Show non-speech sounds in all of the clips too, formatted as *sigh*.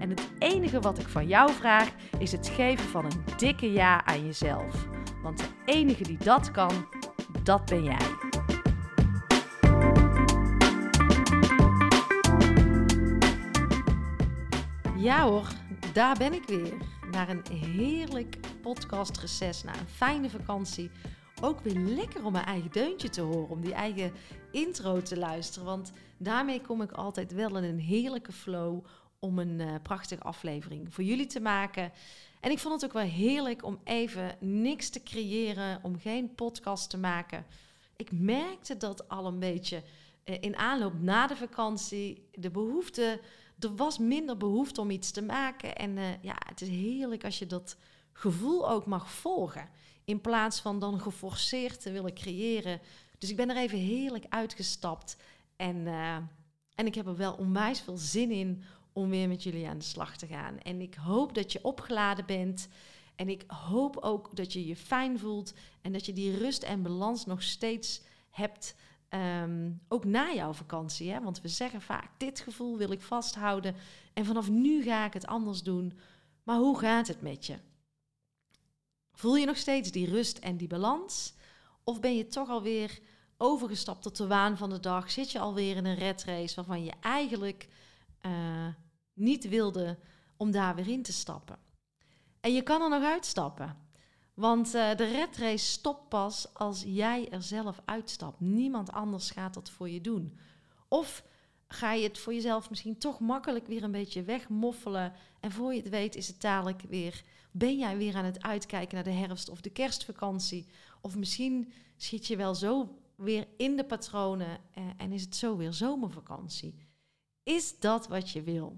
En het enige wat ik van jou vraag is het geven van een dikke ja aan jezelf. Want de enige die dat kan, dat ben jij. Ja hoor, daar ben ik weer. Naar een heerlijk podcastreces, naar een fijne vakantie. Ook weer lekker om mijn eigen deuntje te horen, om die eigen intro te luisteren. Want daarmee kom ik altijd wel in een heerlijke flow om een uh, prachtige aflevering voor jullie te maken. En ik vond het ook wel heerlijk om even niks te creëren, om geen podcast te maken. Ik merkte dat al een beetje uh, in aanloop na de vakantie. De behoefte, er was minder behoefte om iets te maken. En uh, ja, het is heerlijk als je dat gevoel ook mag volgen. In plaats van dan geforceerd te willen creëren. Dus ik ben er even heerlijk uitgestapt. En, en ik heb er wel onwijs veel zin in om weer met jullie aan de slag te gaan. En ik hoop dat je opgeladen bent. En ik hoop ook dat je je fijn voelt en dat je die rust en balans nog steeds hebt. Um, ook na jouw vakantie. Hè? Want we zeggen vaak: dit gevoel wil ik vasthouden. En vanaf nu ga ik het anders doen. Maar hoe gaat het met je? Voel je nog steeds die rust en die balans? Of ben je toch alweer overgestapt tot de waan van de dag? Zit je alweer in een red race waarvan je eigenlijk uh, niet wilde om daar weer in te stappen. En je kan er nog uitstappen. Want uh, de red race stopt pas als jij er zelf uitstapt. Niemand anders gaat dat voor je doen. Of ga je het voor jezelf misschien toch makkelijk weer een beetje wegmoffelen. En voor je het weet is het dadelijk weer, ben jij weer aan het uitkijken naar de herfst of de kerstvakantie. Of misschien schiet je wel zo weer in de patronen uh, en is het zo weer zomervakantie. Is dat wat je wil?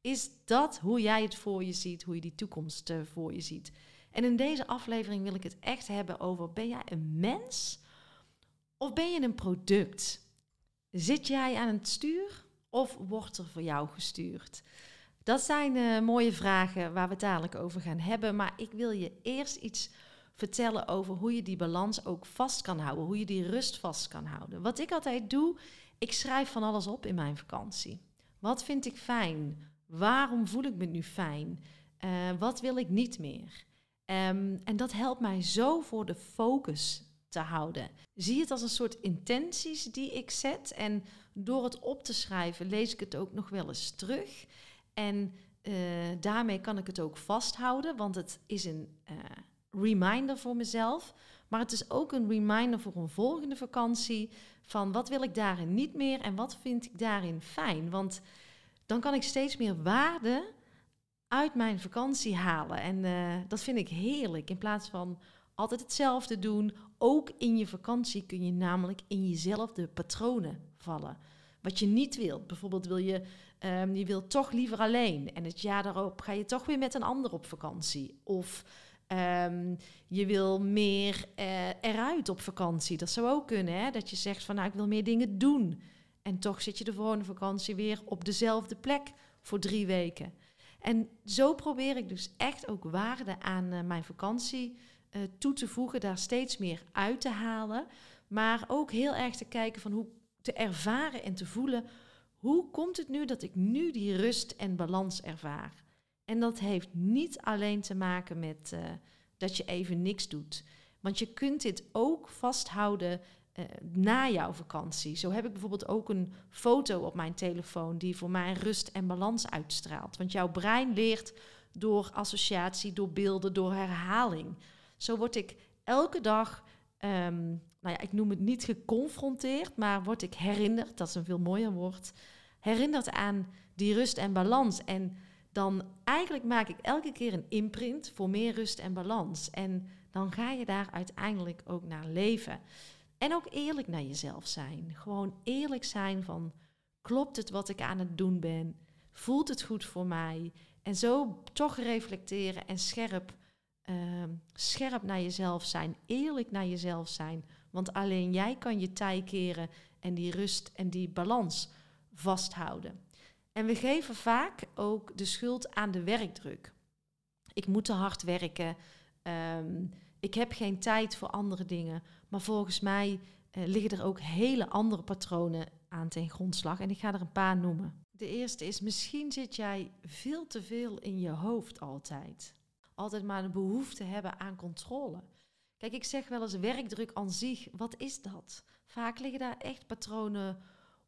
Is dat hoe jij het voor je ziet, hoe je die toekomst uh, voor je ziet? En in deze aflevering wil ik het echt hebben over: ben jij een mens of ben je een product? Zit jij aan het stuur of wordt er voor jou gestuurd? Dat zijn uh, mooie vragen waar we het dadelijk over gaan hebben. Maar ik wil je eerst iets vertellen over hoe je die balans ook vast kan houden. Hoe je die rust vast kan houden. Wat ik altijd doe, ik schrijf van alles op in mijn vakantie. Wat vind ik fijn? Waarom voel ik me nu fijn? Uh, wat wil ik niet meer? Um, en dat helpt mij zo voor de focus te houden. Zie het als een soort intenties die ik zet. En door het op te schrijven lees ik het ook nog wel eens terug. En uh, daarmee kan ik het ook vasthouden, want het is een uh, reminder voor mezelf. Maar het is ook een reminder voor een volgende vakantie van wat wil ik daarin niet meer en wat vind ik daarin fijn. Want dan kan ik steeds meer waarde uit mijn vakantie halen. En uh, dat vind ik heerlijk. In plaats van altijd hetzelfde doen. Ook in je vakantie kun je namelijk in jezelfde patronen vallen. Wat je niet wilt. Bijvoorbeeld wil je, um, je wilt toch liever alleen. En het jaar daarop ga je toch weer met een ander op vakantie. Of Um, je wil meer uh, eruit op vakantie. Dat zou ook kunnen, hè? Dat je zegt van, nou, ik wil meer dingen doen. En toch zit je de volgende vakantie weer op dezelfde plek voor drie weken. En zo probeer ik dus echt ook waarde aan uh, mijn vakantie uh, toe te voegen, daar steeds meer uit te halen. Maar ook heel erg te kijken van hoe te ervaren en te voelen. Hoe komt het nu dat ik nu die rust en balans ervaar? En dat heeft niet alleen te maken met uh, dat je even niks doet. Want je kunt dit ook vasthouden uh, na jouw vakantie. Zo heb ik bijvoorbeeld ook een foto op mijn telefoon die voor mij rust en balans uitstraalt. Want jouw brein leert door associatie, door beelden, door herhaling. Zo word ik elke dag, ehm, nou ja, ik noem het niet geconfronteerd, maar word ik herinnerd, dat is een veel mooier woord, herinnerd aan die rust en balans. En dan eigenlijk maak ik elke keer een imprint voor meer rust en balans. En dan ga je daar uiteindelijk ook naar leven. En ook eerlijk naar jezelf zijn. Gewoon eerlijk zijn van, klopt het wat ik aan het doen ben? Voelt het goed voor mij? En zo toch reflecteren en scherp, ehm, scherp naar jezelf zijn, eerlijk naar jezelf zijn. Want alleen jij kan je tij keren en die rust en die balans vasthouden. En we geven vaak ook de schuld aan de werkdruk. Ik moet te hard werken. Ehm, ik heb geen tijd voor andere dingen. Maar volgens mij uh, liggen er ook hele andere patronen aan ten grondslag. En ik ga er een paar noemen. De eerste is, misschien zit jij veel te veel in je hoofd altijd. Altijd maar een behoefte hebben aan controle. Kijk, ik zeg wel eens werkdruk aan zich. Wat is dat? Vaak liggen daar echt patronen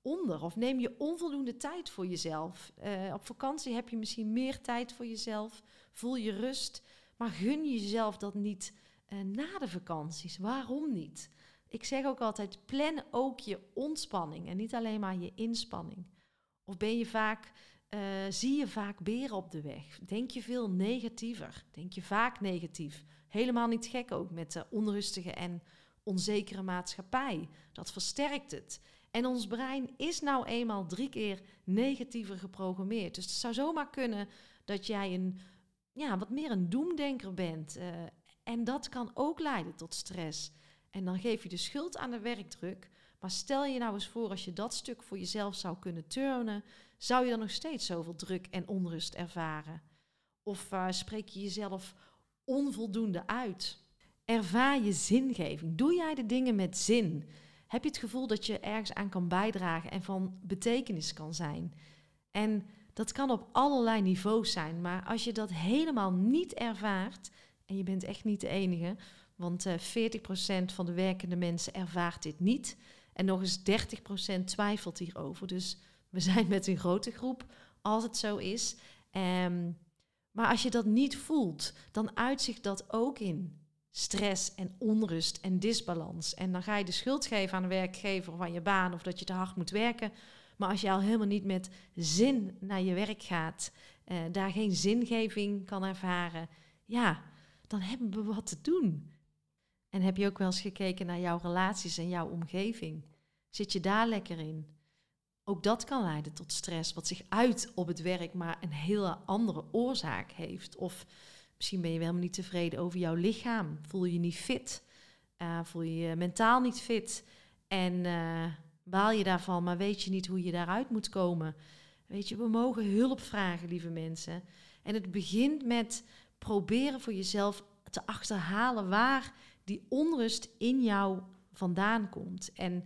onder. Of neem je onvoldoende tijd voor jezelf. Uh, op vakantie heb je misschien meer tijd voor jezelf. Voel je rust. Maar gun jezelf dat niet uh, na de vakanties. Waarom niet? Ik zeg ook altijd: plan ook je ontspanning en niet alleen maar je inspanning. Of ben je vaak, uh, zie je vaak beren op de weg? Denk je veel negatiever? Denk je vaak negatief? Helemaal niet gek ook met de onrustige en onzekere maatschappij. Dat versterkt het. En ons brein is nou eenmaal drie keer negatiever geprogrammeerd. Dus het zou zomaar kunnen dat jij een, ja, wat meer een doemdenker bent. Uh, en dat kan ook leiden tot stress. En dan geef je de schuld aan de werkdruk. Maar stel je nou eens voor, als je dat stuk voor jezelf zou kunnen turnen, zou je dan nog steeds zoveel druk en onrust ervaren? Of uh, spreek je jezelf onvoldoende uit? Ervaar je zingeving. Doe jij de dingen met zin? Heb je het gevoel dat je ergens aan kan bijdragen en van betekenis kan zijn? En dat kan op allerlei niveaus zijn, maar als je dat helemaal niet ervaart, en je bent echt niet de enige, want uh, eh, 40% van de werkende mensen ervaart dit niet. En nog eens 30% twijfelt hierover. Dus we zijn met een grote groep als het zo is. Um, maar als je dat niet voelt, dan uitzicht dat ook in stress en onrust en disbalans. En dan ga je de schuld geven aan de werkgever aan je baan of dat je te hard moet werken. Maar als je al helemaal niet met zin naar je werk gaat, uh, daar geen zingeving kan ervaren, ja, dan hebben we wat te doen. En heb je ook wel eens gekeken naar jouw relaties en jouw omgeving? Zit je daar lekker in? Ook dat kan leiden tot stress, wat zich uit op het werk, maar een hele andere oorzaak heeft. Of misschien ben je wel helemaal niet tevreden over jouw lichaam. Voel je je niet fit? Uh, voel je je mentaal niet fit? En uh, baal je daarvan, maar weet je niet hoe je daaruit moet komen? Weet je, we mogen hulp vragen, lieve mensen. En het begint met proberen voor jezelf te achterhalen waar die onrust in jou vandaan komt. En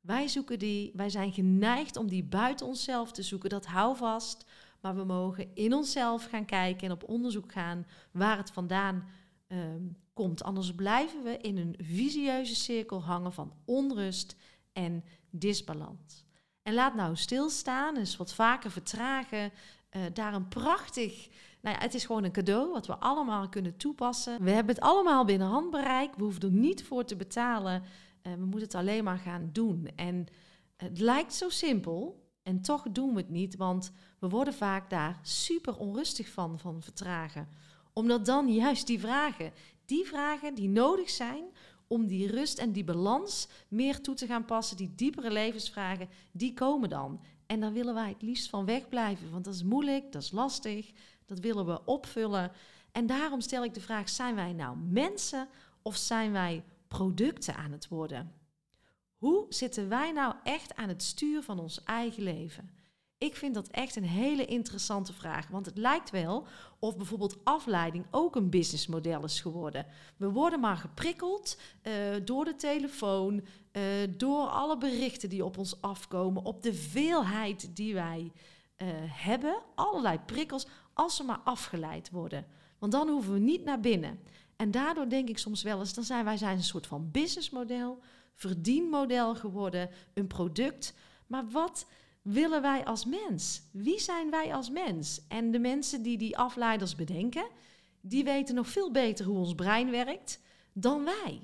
wij zoeken die, wij zijn geneigd om die buiten onszelf te zoeken. Dat hou vast. Maar we mogen in onszelf gaan kijken en op onderzoek gaan waar het vandaan um, komt. Anders blijven we in een visieuze cirkel hangen van onrust en disbalans. En laat nou stilstaan, dus wat vaker vertragen. Uh, daar een prachtig nou ja, het is gewoon een cadeau wat we allemaal kunnen toepassen. We hebben het allemaal binnen handbereik. We hoeven er niet voor te betalen. Uh, we moeten het alleen maar gaan doen. En het lijkt zo simpel. En toch doen we het niet, want we worden vaak daar super onrustig van, van vertragen. Omdat dan juist die vragen, die vragen die nodig zijn om die rust en die balans meer toe te gaan passen, die diepere levensvragen, die komen dan. En daar willen wij het liefst van wegblijven, want dat is moeilijk, dat is lastig, dat willen we opvullen. En daarom stel ik de vraag: zijn wij nou mensen of zijn wij producten aan het worden? Hoe zitten wij nou echt aan het stuur van ons eigen leven? Ik vind dat echt een hele interessante vraag, want het lijkt wel of bijvoorbeeld afleiding ook een businessmodel is geworden. We worden maar geprikkeld uh, door de telefoon, uh, door alle berichten die op ons afkomen, op de veelheid die wij uh, hebben, allerlei prikkels, als ze maar afgeleid worden. Want dan hoeven we niet naar binnen. En daardoor denk ik soms wel eens, dan zijn wij zijn een soort van businessmodel, verdienmodel geworden, een product. Maar wat willen wij als mens? Wie zijn wij als mens? En de mensen die die afleiders bedenken, die weten nog veel beter hoe ons brein werkt dan wij.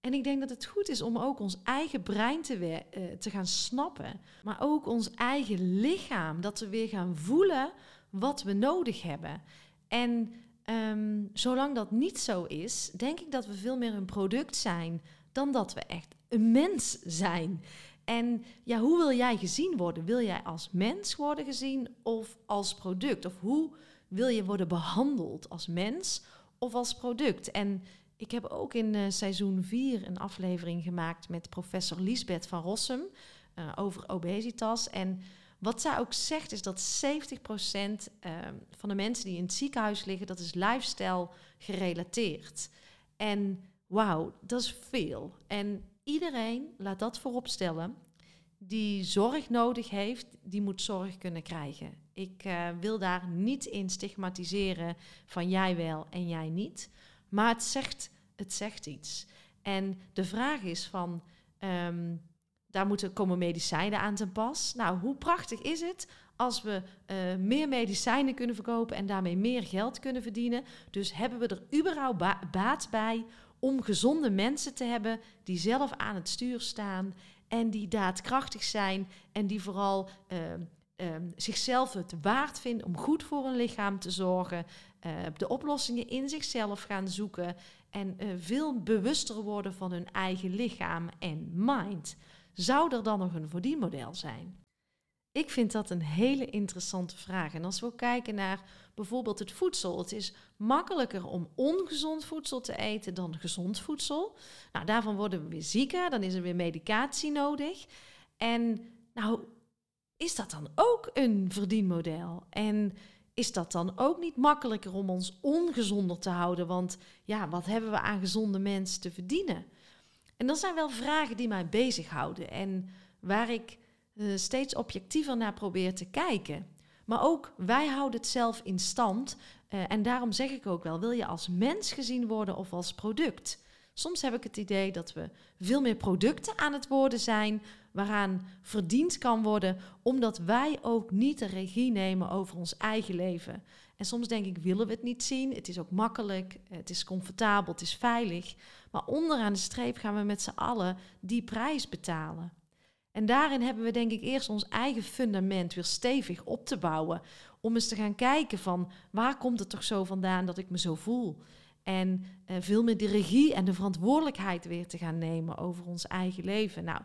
En ik denk dat het goed is om ook ons eigen brein te, uh, te gaan snappen. Maar ook ons eigen lichaam. Dat we weer gaan voelen wat we nodig hebben. En ehm, zolang dat niet zo is, denk ik dat we veel meer een product zijn dan dat we echt een mens zijn. En ja, hoe wil jij gezien worden? Wil jij als mens worden gezien of als product? Of hoe wil je worden behandeld als mens of als product? En ik heb ook in uh, seizoen 4 een aflevering gemaakt met professor Liesbeth van Rossum uh, over obesitas. En wat zij ook zegt is dat 70% uh, ehm, van de mensen die in het ziekenhuis liggen, dat is lifestyle gerelateerd. En wauw, dat is veel. En iedereen, laat dat voorop stellen, die zorg nodig heeft, die moet zorg kunnen krijgen. Ik uh, wil daar niet in stigmatiseren van jij wel en jij niet. Maar het zegt, het zegt iets. En de vraag is van, um, daar moeten komen medicijnen aan ten pas. Nou, hoe prachtig is het als we uh, meer medicijnen kunnen verkopen en daarmee meer geld kunnen verdienen? Dus hebben we er überhaupt ba baat bij om gezonde mensen te hebben die zelf aan het stuur staan en die daadkrachtig zijn en die vooral uh, uh, zichzelf het waard vinden om goed voor hun lichaam te zorgen, uh, de oplossingen in zichzelf gaan zoeken en veel bewuster worden van hun eigen lichaam en mind. Zou er dan nog een verdienmodel zijn? Ik vind dat een hele interessante vraag. En als we kijken naar bijvoorbeeld het voedsel, het is makkelijker om ongezond voedsel te eten dan gezond voedsel. Nou, daarvan worden we weer zieker, dan is er weer medicatie nodig. En nou, is dat dan ook een verdienmodel? En is dat dan ook niet makkelijker om ons ongezonder te houden? Want ja, wat hebben we aan gezonde mensen te verdienen? En dat zijn wel vragen die mij bezighouden en waar ik uh, steeds objectiever naar probeer te kijken. Maar ook wij houden het zelf in stand. Uh, en daarom zeg ik ook wel: wil je als mens gezien worden of als product? Soms heb ik het idee dat we veel meer producten aan het worden zijn, waaraan verdiend kan worden, omdat wij ook niet de regie nemen over ons eigen leven. En soms denk ik, willen we het niet zien? Het is ook makkelijk, het is comfortabel, het is veilig. Maar onderaan de streep gaan we met z'n allen die prijs betalen. En daarin hebben we denk ik eerst ons eigen fundament weer stevig op te bouwen. Om eens te gaan kijken van waar komt het toch zo vandaan dat ik me zo voel? En uh, veel meer de regie en de verantwoordelijkheid weer te gaan nemen over ons eigen leven. Nou,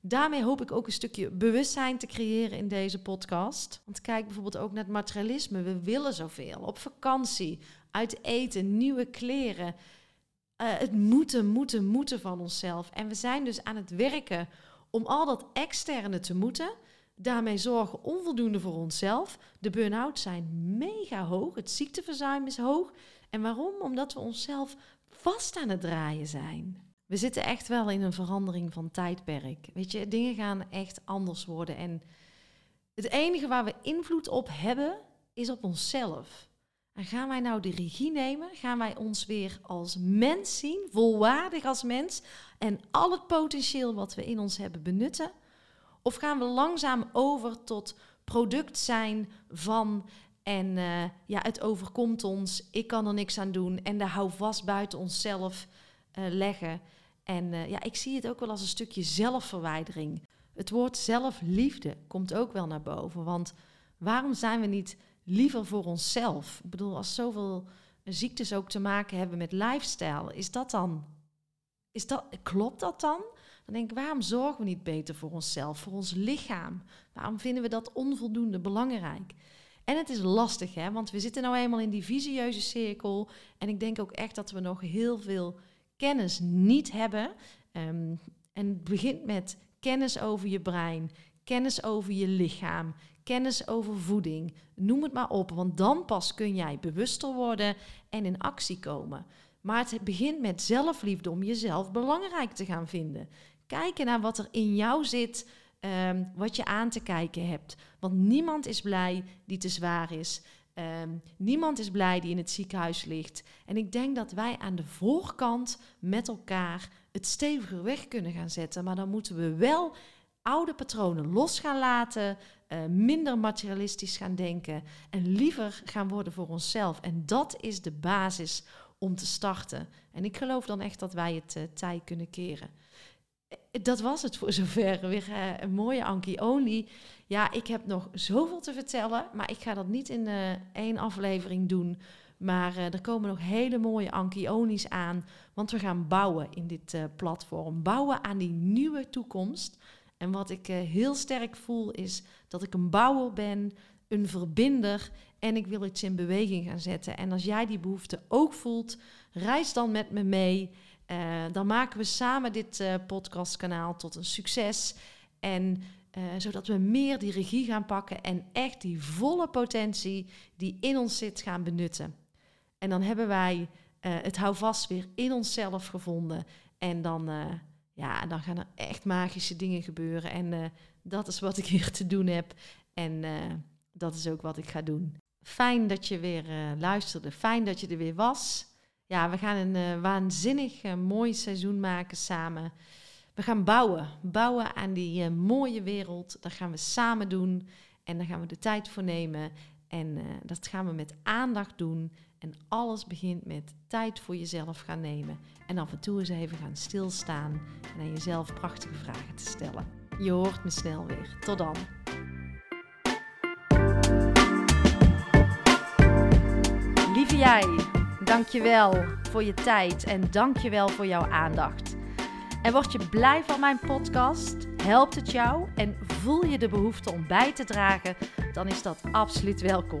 daarmee hoop ik ook een stukje bewustzijn te creëren in deze podcast. Want kijk bijvoorbeeld ook naar het materialisme. We willen zoveel. Op vakantie, uit eten, nieuwe kleren. Uh, het moeten, moeten, moeten van onszelf. En we zijn dus aan het werken om al dat externe te moeten. Daarmee zorgen onvoldoende voor onszelf. De burn-out zijn mega hoog. Het ziekteverzuim is hoog. En waarom? Omdat we onszelf vast aan het draaien zijn. We zitten echt wel in een verandering van tijdperk. Weet je, dingen gaan echt anders worden. En het enige waar we invloed op hebben, is op onszelf. En gaan wij nou de regie nemen? Gaan wij ons weer als mens zien, volwaardig als mens en al het potentieel wat we in ons hebben benutten? Of gaan we langzaam over tot product zijn van en uh, ja, het overkomt ons, ik kan er niks aan doen en de hou vast buiten onszelf uh, leggen. En uh, ja, ik zie het ook wel als een stukje zelfverwijdering. Het woord zelfliefde komt ook wel naar boven, want waarom zijn we niet liever voor onszelf. Ik bedoel, als zoveel ziektes ook te maken hebben met lifestyle, is dat dan, is dat, klopt dat dan? Dan denk ik, waarom zorgen we niet beter voor onszelf, voor ons lichaam? Waarom vinden we dat onvoldoende belangrijk? En het is lastig, hè, want we zitten nou eenmaal in die visieuze cirkel. En ik denk ook echt dat we nog heel veel kennis niet hebben. Um, en het begint met kennis over je brein, kennis over je lichaam, kennis over voeding. Noem het maar op, want dan pas kun jij bewuster worden en in actie komen. Maar het begint met zelfliefde om jezelf belangrijk te gaan vinden. Kijken naar wat er in jou zit, um, wat je aan te kijken hebt. Want niemand is blij die te zwaar is. Um, niemand is blij die in het ziekenhuis ligt. En ik denk dat wij aan de voorkant met elkaar het steviger weg kunnen gaan zetten. Maar dan moeten we wel oude patronen los gaan laten. Uh, minder materialistisch gaan denken en liever gaan worden voor onszelf. En dat is de basis om te starten. En ik geloof dan echt dat wij het uh, tij kunnen keren. Dat was het voor *laughs* zover. Weer een mooie Anki Only. Ja, ik heb nog zoveel te vertellen, maar ik ga dat niet in één aflevering doen. Maar er komen nog hele mooie Anki aan, want we gaan bouwen in dit platform. Bouwen aan die nieuwe toekomst en wat ik uh, heel sterk voel is dat ik een bouwer ben, een verbinder en ik wil iets in beweging gaan zetten. En als jij die behoefte ook voelt, reis dan met me mee. Uh, dan maken we samen dit uh, podcastkanaal tot een succes. En zodat we meer die regie gaan pakken en echt die volle potentie die in ons zit gaan benutten. En dan hebben wij het houvast weer in onszelf gevonden. En dan ja, dan gaan er echt magische dingen gebeuren. En uh, dat is wat ik hier te doen heb. En uh, dat is ook wat ik ga doen. Fijn dat je weer uh, luisterde. Fijn dat je er weer was. Ja, we gaan een waanzinnig mooi seizoen maken samen. We gaan bouwen. Bouwen aan die mooie wereld. Dat gaan we samen doen. En daar gaan we de tijd voor nemen. En dat gaan we met aandacht doen. En alles begint met tijd voor jezelf gaan nemen. En af en toe eens even gaan stilstaan en aan jezelf prachtige vragen te stellen. Je hoort me snel weer. Tot dan. Lieve jij, dankjewel voor je tijd en dankjewel voor jouw aandacht. En word je blij van mijn podcast? Helpt het jou en voel je de behoefte om bij te dragen? Dan is dat absoluut welkom.